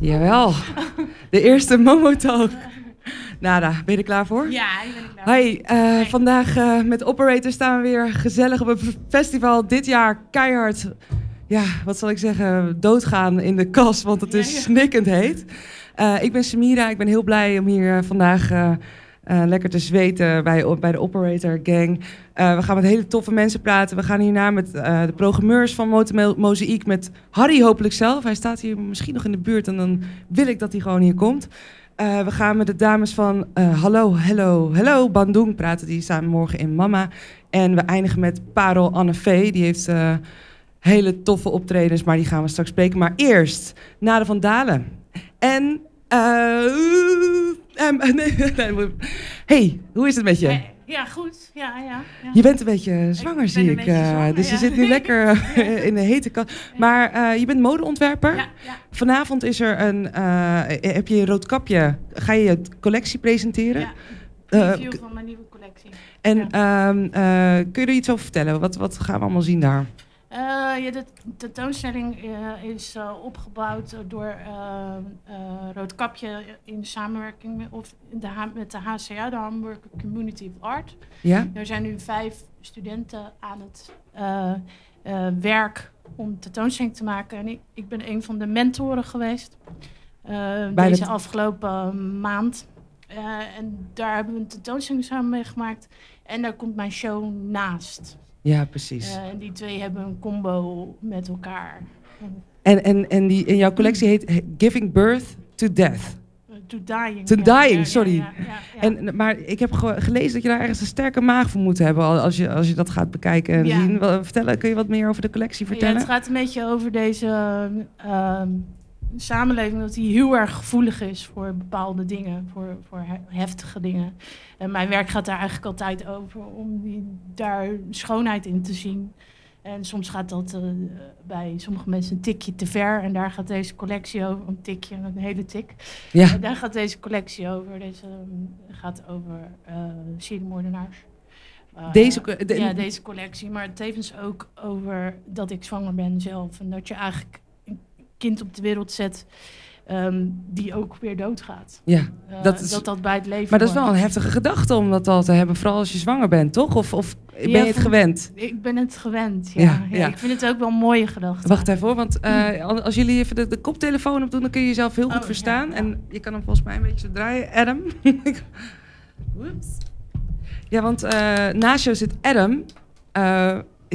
Jawel, de eerste Momotalk. Nada, ben je er klaar voor? Ja, ik ben er klaar eh, Hi. vandaag eh, met Operator staan we weer gezellig op een festival. Dit jaar keihard, ja, wat zal ik zeggen, doodgaan in de kas, want het is Ja, ja. snikkend heet. Eh, ik ben Samira, ik ben heel blij om hier eh, vandaag eh, lekker te zweten bij, bij de Operator Gang. Eh, we gaan met hele toffe mensen praten. We gaan hierna met eh, de programmeurs van Mozaïek, met Harry hopelijk zelf. Hij staat hier misschien nog in de buurt en dan wil ik dat hij gewoon hier komt. We gaan met de dames van Hallo, Hello, Hello Bandung praten. Die staan morgen in Mama. En we eindigen met Parel Anne Vee. Die heeft hele toffe optredens, maar die gaan we straks spreken. Maar eerst Nade van Dalen. En... eh, em, nee, nee, hey, hoe is het met je? Eh, Ja, goed. Ja, ja. ja. Je bent een beetje zwanger, zie ik. eh, zwanger, dus je zit nu lekker eh, in de hete kast. Maar je bent modeontwerper. Ja, ja. Vanavond is er een. heb je een rood kapje? Ga je je collectie presenteren? ja. Review van mijn nieuwe collectie. en ehm, eh, kun je er iets over vertellen? Wat, wat gaan we allemaal zien daar? Eh, ja, de tentoonstelling eh, is eh, opgebouwd door Roodkapje in samenwerking met, de, met de HCA, de Hamburg Community of Art. Ja? Er zijn nu vijf studenten aan het werk om tentoonstelling te maken. En ik, ik ben een van de mentoren geweest deze afgelopen maand. En daar hebben we een tentoonstelling samen mee gemaakt. En daar komt mijn show naast. Ja, precies. Eh, en die twee hebben een combo met elkaar. En, en, en die, in jouw collectie heet Giving Birth to Death. Eh, To dying. To ja, dying, sorry. ja, ja, ja. En, maar ik heb ge- gelezen dat je daar ergens een sterke maag voor moet hebben al- als je, als je dat gaat bekijken en Ja. zien. Wel, Vertellen, kun je wat meer over de collectie Ja, vertellen? het gaat een beetje over deze ehm, samenleving dat die heel erg gevoelig is voor bepaalde dingen, voor, voor he- heftige dingen. En mijn werk gaat daar eigenlijk altijd over om die, daar schoonheid in te zien. En soms gaat dat eh, bij sommige mensen een tikje te ver. En daar gaat deze collectie over. Een tikje, een hele tik. ja. En daar gaat deze collectie over. Deze ehm, gaat over eh seriemoordenaars. Eh, Deze de- ja, deze collectie. Maar tevens ook over dat ik zwanger ben zelf. En dat je eigenlijk kind op de wereld zet ehm, die ook weer doodgaat. ja. Eh, Dat is- dat dat bij het leven Maar dat is wel een heftige gedachte om dat al te hebben, vooral als je zwanger bent, toch? Of, of ben je het gewend? Ik ben het gewend, ja. Ja. Ik vind het ook wel een mooie gedachte. Wacht even hoor, want eh, al- als jullie even de, de koptelefoon op doen, dan kun je jezelf heel goed Oh, verstaan. En je kan hem volgens mij een beetje zo draaien. Adam. Whoops. Ja, want eh, naast jou zit Adam.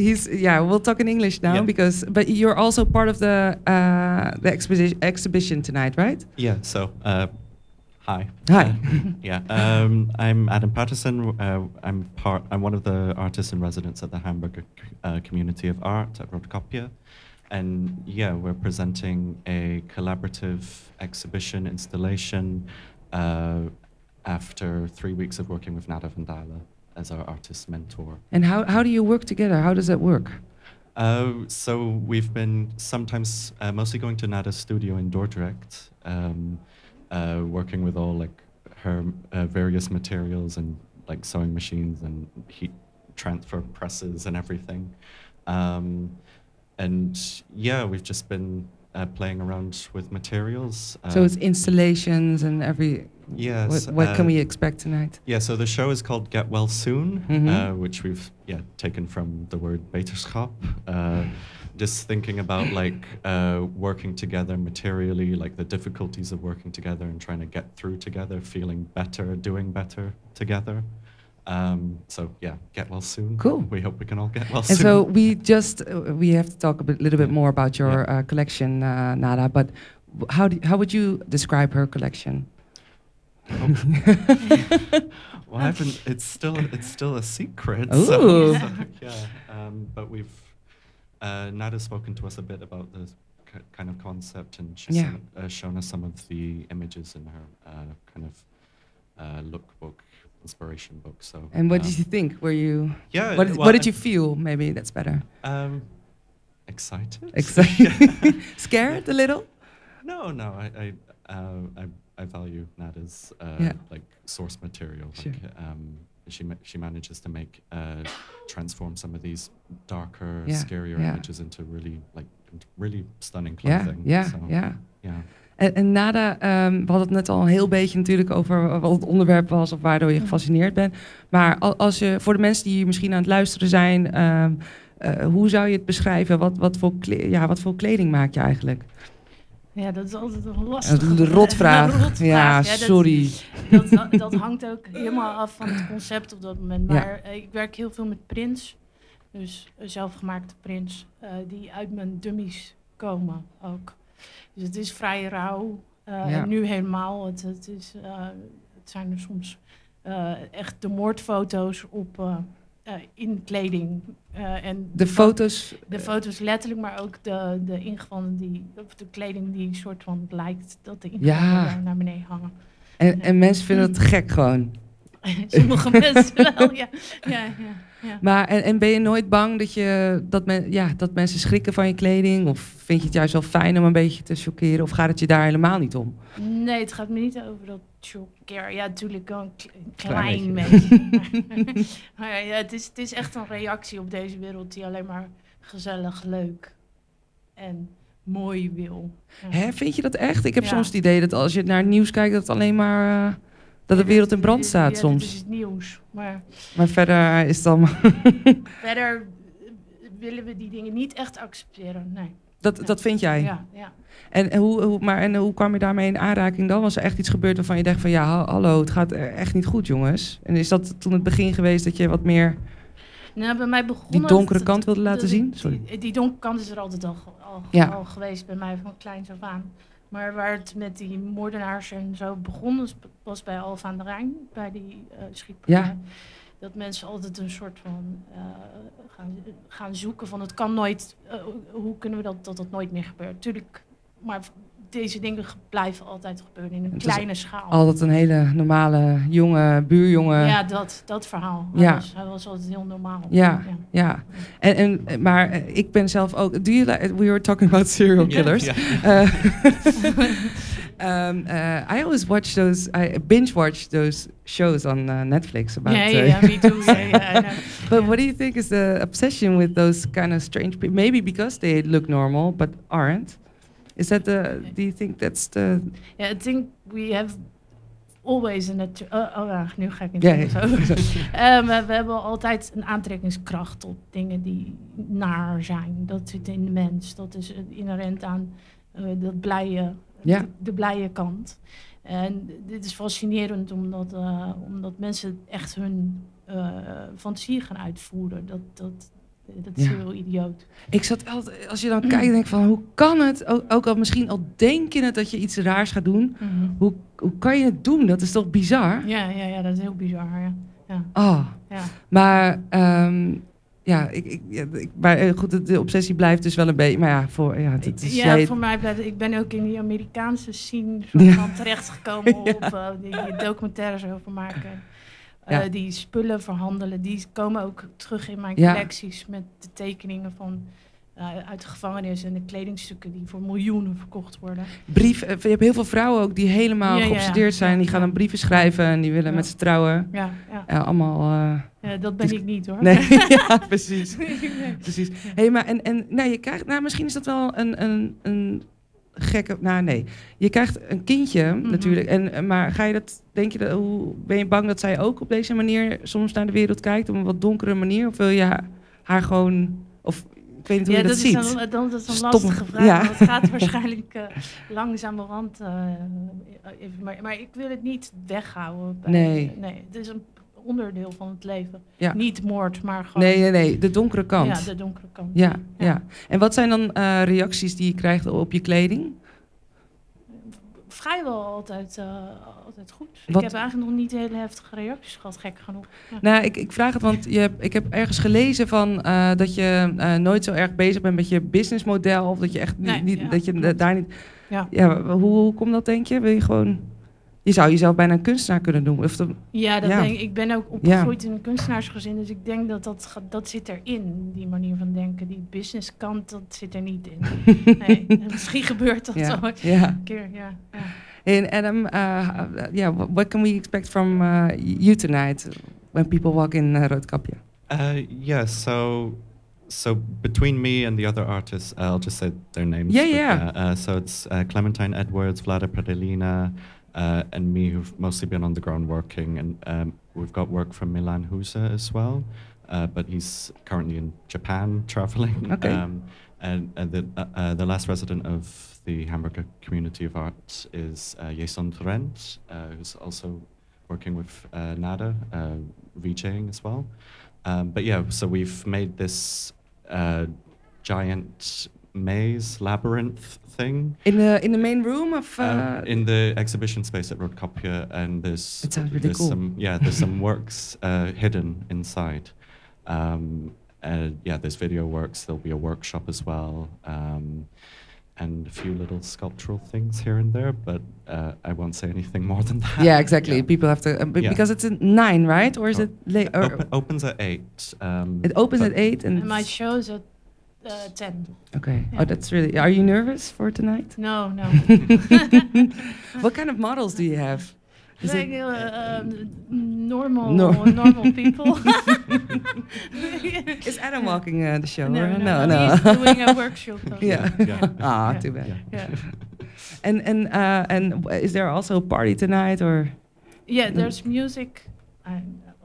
He's yeah. We'll talk in English now Yeah. because but you're also part of the uh, the exposition exhibition tonight, right? Yeah, so, uh, hi. Hi. Uh, yeah, um, I'm Adam Patterson. Uh, I'm part. I'm one of the artists in residence at the Hamburger uh, Community of Art at Rotkopje. And yeah, we're presenting a collaborative exhibition installation uh, after three weeks of working with Nada van Dalen as our artist mentor. And how how do you work together? How does that work? Uh, so we've been sometimes uh, mostly going to Nada's studio in Dordrecht, um, uh, working with all like her uh, various materials and like sewing machines and heat transfer presses and everything. Um, and yeah, we've just been uh, playing around with materials. so it's installations and every. Yes. What, what can uh, we expect tonight? yeah, so the show is called Get Well Soon, Mhm. uh, which we've yeah taken from the word beterschap. Uh, just thinking about like uh, working together materially, like the difficulties of working together and trying to get through together, feeling better, doing better together. Um, so yeah, get well soon. Cool. We hope we can all get well And soon. And so we just uh, we have to talk a bit, little bit more about your Yeah. uh, collection, uh, Nada. But how do, how would you describe her collection? well, I haven't. It's still it's still a secret. Ooh. So, so, yeah, um, but we've uh, Nada's spoken to us a bit about the k- kind of concept, and she's Yeah. uh, shown us some of the images in her uh, kind of uh, lookbook, inspiration book. So, And what um, did you think? Were you Yeah. what, well, what did you feel? Maybe that's better. Um, excited. Excited, scared a little. No, no. I I, uh, I I value Nada's uh, Yeah. like source material. Sure. Like, um, she ma- she manages to make uh, transform some of these darker, Yeah, scarier yeah. images into really like really stunning clothing. yeah, So, yeah. yeah. En, en Nada, ehm, we hadden het net al een heel beetje natuurlijk over wat het onderwerp was of waardoor je Ja. gefascineerd bent. Maar al- als je, voor de mensen die hier misschien aan het luisteren zijn, ehm, eh, hoe zou je het beschrijven? Wat, wat, voor kle- ja, wat voor kleding maak je eigenlijk? Ja, dat is altijd een lastige de rotvraag. Een rotvraag. Ja, dat- sorry. Dat, dat, dat hangt ook helemaal af van het concept op dat moment. Ja. Maar eh, ik werk heel veel met prints. Dus zelfgemaakte prints eh, die uit mijn dummies komen ook. Dus het is vrij rauw. eh, Ja. En nu helemaal. Het, het, is, het zijn er soms echt de moordfoto's op, eh, eh, in kleding. Eh, en De foto's. de foto's letterlijk, maar ook de, de ingewanden die, of de kleding die soort van lijkt dat de ingewanden Ja. daar naar beneden hangen. En, en mensen vinden het gek gewoon. Sommige mensen wel, ja. ja, ja, ja. Maar en, en ben je nooit bang dat, je, dat, men, ja, dat mensen schrikken van je kleding? Of vind je het juist wel fijn om een beetje te chockeren? Of gaat het je daar helemaal niet om? Nee, het gaat me niet over dat Ja, natuurlijk wel een, kle- een Klein klein beetje. maar ja, het, is, het is echt een reactie op deze wereld die alleen maar gezellig, leuk en mooi wil. Ja. Hè, vind je dat echt? Ik heb Ja. soms het idee dat als je naar het nieuws kijkt, dat het alleen maar eh, dat de wereld in brand Ja, staat soms. is het nieuws. Maar Maar verder is het allemaal. verder eh, willen we die dingen niet echt accepteren. Nee. Dat, dat vind jij. Ja, ja. En, en hoe, hoe, maar, en hoe kwam je daarmee in aanraking dan? Was er echt iets gebeurd waarvan je dacht van ja, ha- hallo, het gaat er echt niet goed, jongens? En is dat toen het begin geweest dat je wat meer Nou, bij mij begonnen... die donkere het- kant wilde laten die- zien? Die, Sorry. die, die donkere kant is er altijd al, al, Ja. al geweest bij mij van kleins af aan. Maar waar het met die moordenaars en zo begon, was- bij Alfa aan de Rijn, bij die eh schietpartij. Ja. Dat mensen altijd een soort van eh, gaan, gaan zoeken van het kan nooit, eh, hoe kunnen we dat, dat dat nooit meer gebeurt. Tuurlijk, maar deze dingen ge- blijven altijd gebeuren in een kleine schaal. Altijd een hele normale jonge buurjongen. ja, dat, dat verhaal. Hij, Ja. was, hij was altijd heel normaal. Ja. Ja, en, en, maar ik ben zelf ook. Do you like, we were talking about serial killers. Yeah, Uh, um, uh, I always watch those. I binge watch those shows on uh, Netflix about. Ja, uh, ja, me too. But what do you think is the obsession with those kind of strange people? Maybe because they look normal but aren't. Is that the? Do you think that's the? Ja, I think we have always a oh, oh ja, nu ga ik in het over. Ehm, we, hebben altijd een aantrekkingskracht op dingen die naar zijn. Dat zit in de mens. Dat is inherent aan eh, dat blije, Ja. de, de blije kant. En dit is fascinerend omdat, eh, omdat mensen echt hun eh, fantasie gaan uitvoeren. Dat, dat, dat is Ja. heel idioot. Ik zat altijd, als je dan kijkt, denk van hoe kan het? Ook, ook al misschien al denk je het dat je iets raars gaat doen. Hoe, hoe kan je het doen? Dat is toch bizar? Ja, ja, ja, dat is heel bizar. Ja. Ja, Ah. ja. Maar ehm, ja, ik, ik, maar eh, goed, de, obsessie blijft dus wel een beetje. Maar ja, voor ja, het is ja, jij- voor mij blijft ik ben ook in die Amerikaanse scene soort Ja. van terechtgekomen op eh, die documentaires over maken. Eh. Die spullen verhandelen, die komen ook terug in mijn collecties met de tekeningen van uit de gevangenis en de kledingstukken die voor miljoenen verkocht worden. brief. eh, Je hebt heel veel vrouwen ook die helemaal Ja, ja, ja. geobsedeerd zijn. Die gaan dan brieven schrijven en die willen met ze trouwen. Ja, allemaal. eh, Ja, dat ben Dus- ik niet hoor. nee, ja, precies. Nee. precies. Hey, maar en, en nou, je krijgt, nou, misschien is dat wel een, een, een gekke. Nou, nee. Je krijgt een kindje Mhm. natuurlijk. En, eh, maar ga je dat, denk je, dat, hoe, ben je bang dat zij ook op deze manier soms naar de wereld kijkt? Op een wat donkere manier? Of wil je haar, haar gewoon. Of ik weet niet hoe Ja, je dat, dat, ziet. is dan, dat is een Stom. lastige vraag. Ja. want Het gaat waarschijnlijk eh, langzamerhand. eh, even, maar, maar ik wil het niet weghouden. bij- Nee. nee. Het is een onderdeel van het leven. Ja. Niet moord, maar gewoon Nee, nee, nee. De donkere kant. Ja, de donkere kant. Ja, ja. Ja. En wat zijn dan eh, reacties die je krijgt op je kleding? Vrijwel altijd, eh, altijd goed. Wat- Ik heb eigenlijk nog niet hele heftige reacties gehad, gek genoeg. Ja. Nou, ik, ik vraag het, want je ik heb ergens gelezen van eh, dat je eh, nooit zo erg bezig bent met je businessmodel. Of dat je echt niet, Nee, niet- ja, dat je daar niet. Ja. Ja, hoe, hoe komt dat, denk je? Wil je gewoon. Je zou jezelf bijna een kunstenaar kunnen doen. Of de- Ja, dat Ja. Denk, ik ik ben ook opgegroeid in een kunstenaarsgezin, dus ik denk dat dat, dat zit erin, die manier van denken. Die businesskant, dat zit er niet in. Nee, misschien gebeurt dat ja. zo ja. een keer, ja. ja. En Adam, uh, yeah, wh- what can we expect from uh, you tonight when people walk in uh, Roodkapje? Uh, yeah, so so between me and the other artists, uh, I'll just say their names. Yeah, yeah. Uh, so it's uh, Clementine Edwards, Vlada Predelina, uh, and me, who've mostly been on the ground working. And um, we've got work from Milan Husa as well, uh, but he's currently in Japan traveling. Okay. Um, and and the, uh, uh, the last resident of the Hamburger Community of Art is uh, Jason uh, who's also working with uh, Nada, uh, VJing as well. Um, but yeah, so we've made this uh, giant maze labyrinth thing In the in the main room of. Uh, um, in the exhibition space at Roodkapje, and there's It sounds really there's cool. some yeah there's some works uh, hidden inside. Um, and yeah, there's video works. There'll be a workshop as well. Um, and a few little sculptural things here and there, but uh, I won't say anything more than that. yeah, exactly. Yeah. People have to b- Yeah. because it's at nine, right? Or is Oh, it late? Or Open, opens at eight. Um, it opens at eight, and And my show's at uh, 10. okay. Yeah. Oh, that's really. Are you nervous for tonight? No, no. what kind of models do you have? Is like, it- uh, um, normal, No. normal people. Is Adam walking uh, the show? No, or- no, no. He's doing a workshop. Yeah. Yeah. Ah, Yeah. too bad. Yeah. Yeah. And and uh, and w- is there also a party tonight or? Yeah, there's music. I,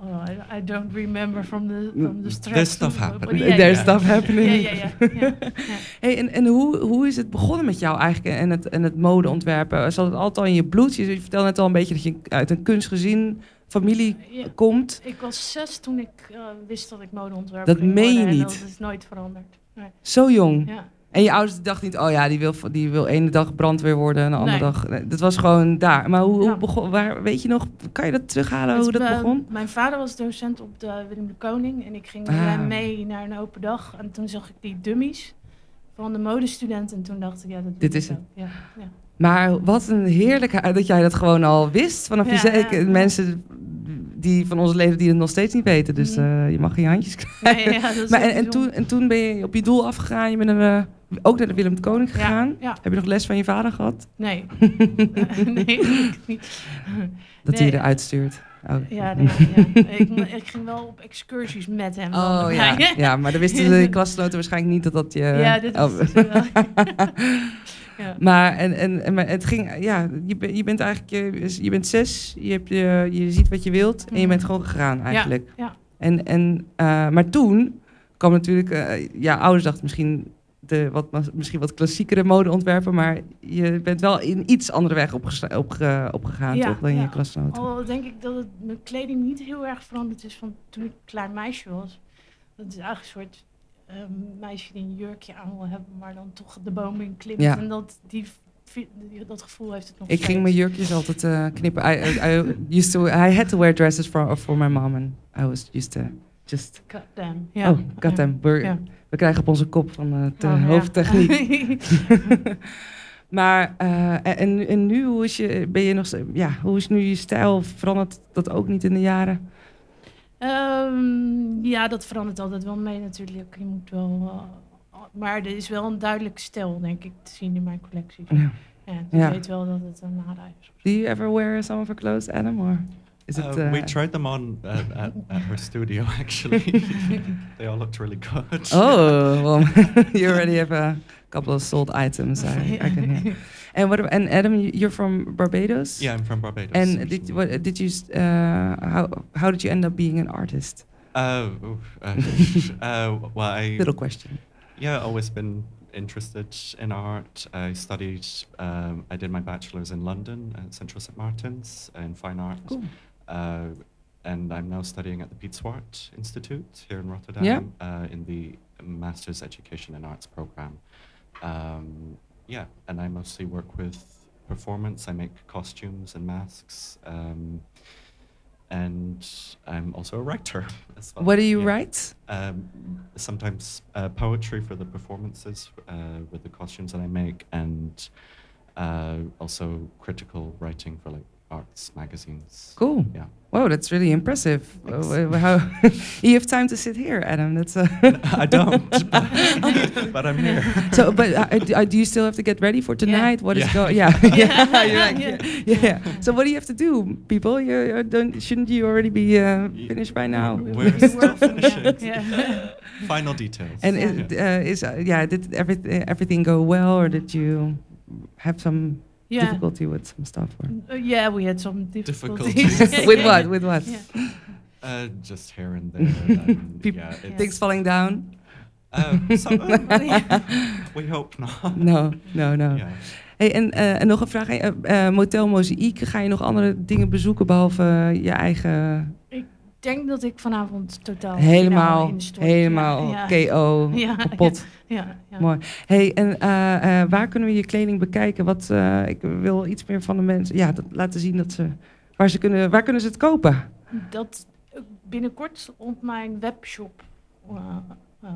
I, I don't remember from the from the stretch. There's stuff happening. yeah, There's yeah. stuff happening. Ja, ja, ja. ja, ja. Hey, en en hoe, hoe is het begonnen met jou eigenlijk en het, en het modeontwerpen? Zat het altijd al in je bloed? Je, je vertelde net al een beetje dat je uit een kunstgezin familie Ja. komt. Ik was zes toen ik eh, wist dat ik modeontwerper Dat meen je niet? Dat is nooit veranderd. Nee. Zo jong. Ja. En je ouders dachten niet, oh ja, die wil, die wil ene dag brandweer worden en de andere Nee. dag... Dat was gewoon daar. Maar hoe, hoe begon, waar, weet je nog, kan je dat terughalen Het hoe dat be- begon? Mijn vader was docent op de Willem de Koning en ik ging met Ah. hem mee naar een open dag. En toen zag ik die dummies van de modestudenten en toen dacht ik, ja, dat Dit is het. Ja, ja. Maar wat een heerlijkheid dat jij dat gewoon al wist vanaf je mensen die van onze leven die het nog steeds niet weten. Dus eh, je mag je handjes krijgen. Ja, Maar en, toen, en toen ben je op je doel afgegaan. Je bent eh, ook naar de Willem de Koning gegaan. ja. Heb je nog les van je vader gehad? Nee. nee, niet. Dat Nee. hij je eruit stuurt. Oh. Ja, nee, ja. Ik, ik ging wel op excursies met hem. Oh ja. ja, maar dan wisten de klasgenoten waarschijnlijk niet dat dat je... Ja, dit Oh. is wel. ja. Maar, en, en, en, maar het ging, ja, je, je bent eigenlijk, je, je bent zes, je, hebt je, je ziet wat je wilt en je Mhm. bent gewoon gegaan eigenlijk. ja. En, en, eh, maar toen kwam natuurlijk, eh, ja, ouders dachten misschien, de, wat, misschien wat klassiekere modeontwerper, maar je bent wel in iets andere weg opgegaan Ja, toch dan ja. je klasgenoten. Al denk ik dat het, mijn kleding niet heel erg veranderd is van toen ik klein meisje was. Dat is eigenlijk een soort ehm, meisje die een jurkje aan wil hebben, maar dan toch de boom in klimt. Ja. En dat, die, dat gevoel heeft het nog Ik ging mijn jurkjes altijd eh, knippen. I, I, I used to, I had to wear dresses for, for my mom and I was used to just, God damn. Ja. oh, we're- Ja. We krijgen op onze kop van eh, de Oh, ja. hoofdtechniek. maar eh, en, en nu, hoe is, je, ben je nog, ja, hoe is nu je stijl? Verandert dat ook niet in de jaren? Ehm, ja, dat verandert altijd wel mee natuurlijk. Je moet wel, eh, maar er is wel een duidelijk stijl, denk ik, te zien in mijn collecties. Ja. Ja, je Ja. weet wel dat het een nada is. Do you ever wear some of her clothes, Adam? Or it? Uh, we uh, tried them on at, at, at her studio actually. they all looked really good. Oh, well, you already have a couple of sold items. I, I can hear. And what? And Adam, you- you're from Barbados. Yeah, I'm from Barbados. And did what did you? Uh, how how did you end up being an artist? Uh, oof, uh, uh, well, I Little question. yeah, I've always been interested in art. I studied. Um, I did my bachelor's in London at Central St Martin's in fine art. Cool. Uh, and I'm now studying at the Piet Zwart Institute here in Rotterdam Yeah. uh, in the Master's Education in Arts program. Um, yeah, and I mostly work with performance. I make costumes and masks. Um, and I'm also a writer as well. What do you Yeah. write? Um, sometimes uh, poetry for the performances uh, with the costumes that I make, and uh, also critical writing for like arts magazines. Cool. Yeah. Wow, that's really impressive. Thanks. Uh, uh, how you have time to sit here, Adam? That's uh, I don't, but, but I'm here. so. But uh, uh, do you still have to get ready for tonight? What is Yeah. going? Yeah, yeah. Yeah. Like, Yeah. yeah. yeah. So what do you have to do, people? You, you don't, shouldn't you already be uh, finished by now? We're We're still finishing. Yeah. Final details. En Yeah. is, uh, is uh, yeah, did everything everything go well, or did you have some Yeah. difficulty with some stuff? Or? Uh, yeah, we had some difficulties. Difficulties. with what? With what? Yeah. Uh, just here and there. and Peop- yeah, it's, Things falling down? uh, so, we hope not. No, no, no. Yeah. Hey, en, eh, en nog een vraag. eh, eh, Motel Mozaïek, ga je nog andere dingen bezoeken behalve eh, je eigen... Ik denk dat ik vanavond totaal helemaal, helemaal Ja. KO, Ja, kapot. Ja, ja. Mooi. Hey, en eh, eh, waar kunnen we je kleding bekijken? Wat, eh, ik wil iets meer van de mensen... Ja, dat, laten zien dat ze... Waar, ze kunnen, waar kunnen ze het kopen? Dat binnenkort op mijn webshop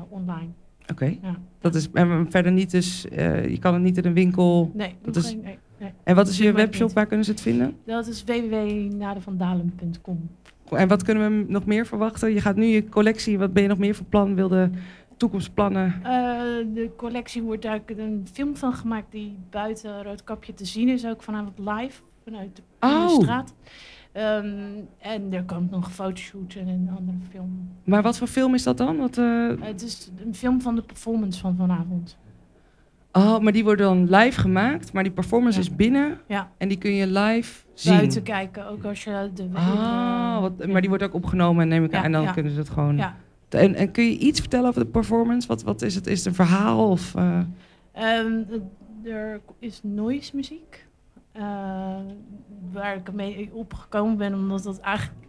online. Oké. Ja. Dat is en verder niet dus... je kan het niet in een winkel... Nee, Dat nog is- geen- nee, nee. En wat is je webshop? Waar kunnen ze het vinden? Dat is www.nadevandalen.com. En wat kunnen we nog meer verwachten? Je gaat nu je collectie... Wat ben je nog meer van plan? Wilde toekomstplannen? Eh, de collectie wordt eigenlijk een film van gemaakt die buiten Roodkapje te zien is, ook vanavond live vanuit de, Oh. de straat. Ehm, en er komt nog fotoshoot en een andere film. Maar wat voor film is dat dan? Wat, eh, het is een film van de performance van vanavond. Oh, maar die worden dan live gemaakt, maar die performance Ja. is binnen Ja, en die kun je live zien. buiten kijken, ook als je de... Ah, wat, maar die wordt ook opgenomen, neem ik aan, en dan kunnen ze het gewoon. Ja. En, en kun je iets vertellen over de performance? Wat, wat is het? Is het een verhaal of? eh, Ehm, er is noise muziek. eh, waar ik mee opgekomen ben, omdat dat eigenlijk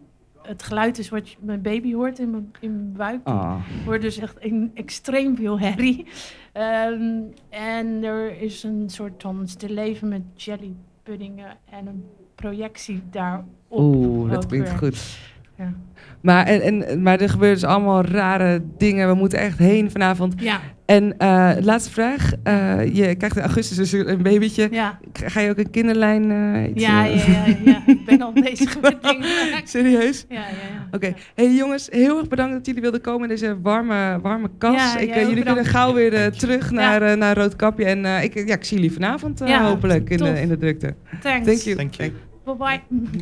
het geluid is wat je, mijn baby hoort in mijn, in mijn buik. ah. Er wordt dus echt een, extreem veel herrie. Ehm, en er is een soort van stilleven met jellypuddingen en een projectie daarop. Oeh, dat klinkt weer. goed. Ja. Maar, en, en, maar er gebeuren dus allemaal rare dingen. We moeten echt heen vanavond. Ja, En eh, laatste vraag. Eh, je krijgt in augustus dus een babytje. ja, Ga je ook een kinderlijn? eh, iets, ja, ja, ja, ja. Ik ben al bezig met dingen. Serieus? Ja, ja, ja. Oké. Hey jongens, heel erg bedankt dat jullie wilden komen in deze warme, warme kas. Ja, ik, jullie kunnen gauw weer eh, terug naar, eh, naar Roodkapje. En eh, ik, ja, ik zie jullie vanavond eh, Ja, hopelijk in de, in de drukte. Thanks. Thank you. Thank you. Bye bye.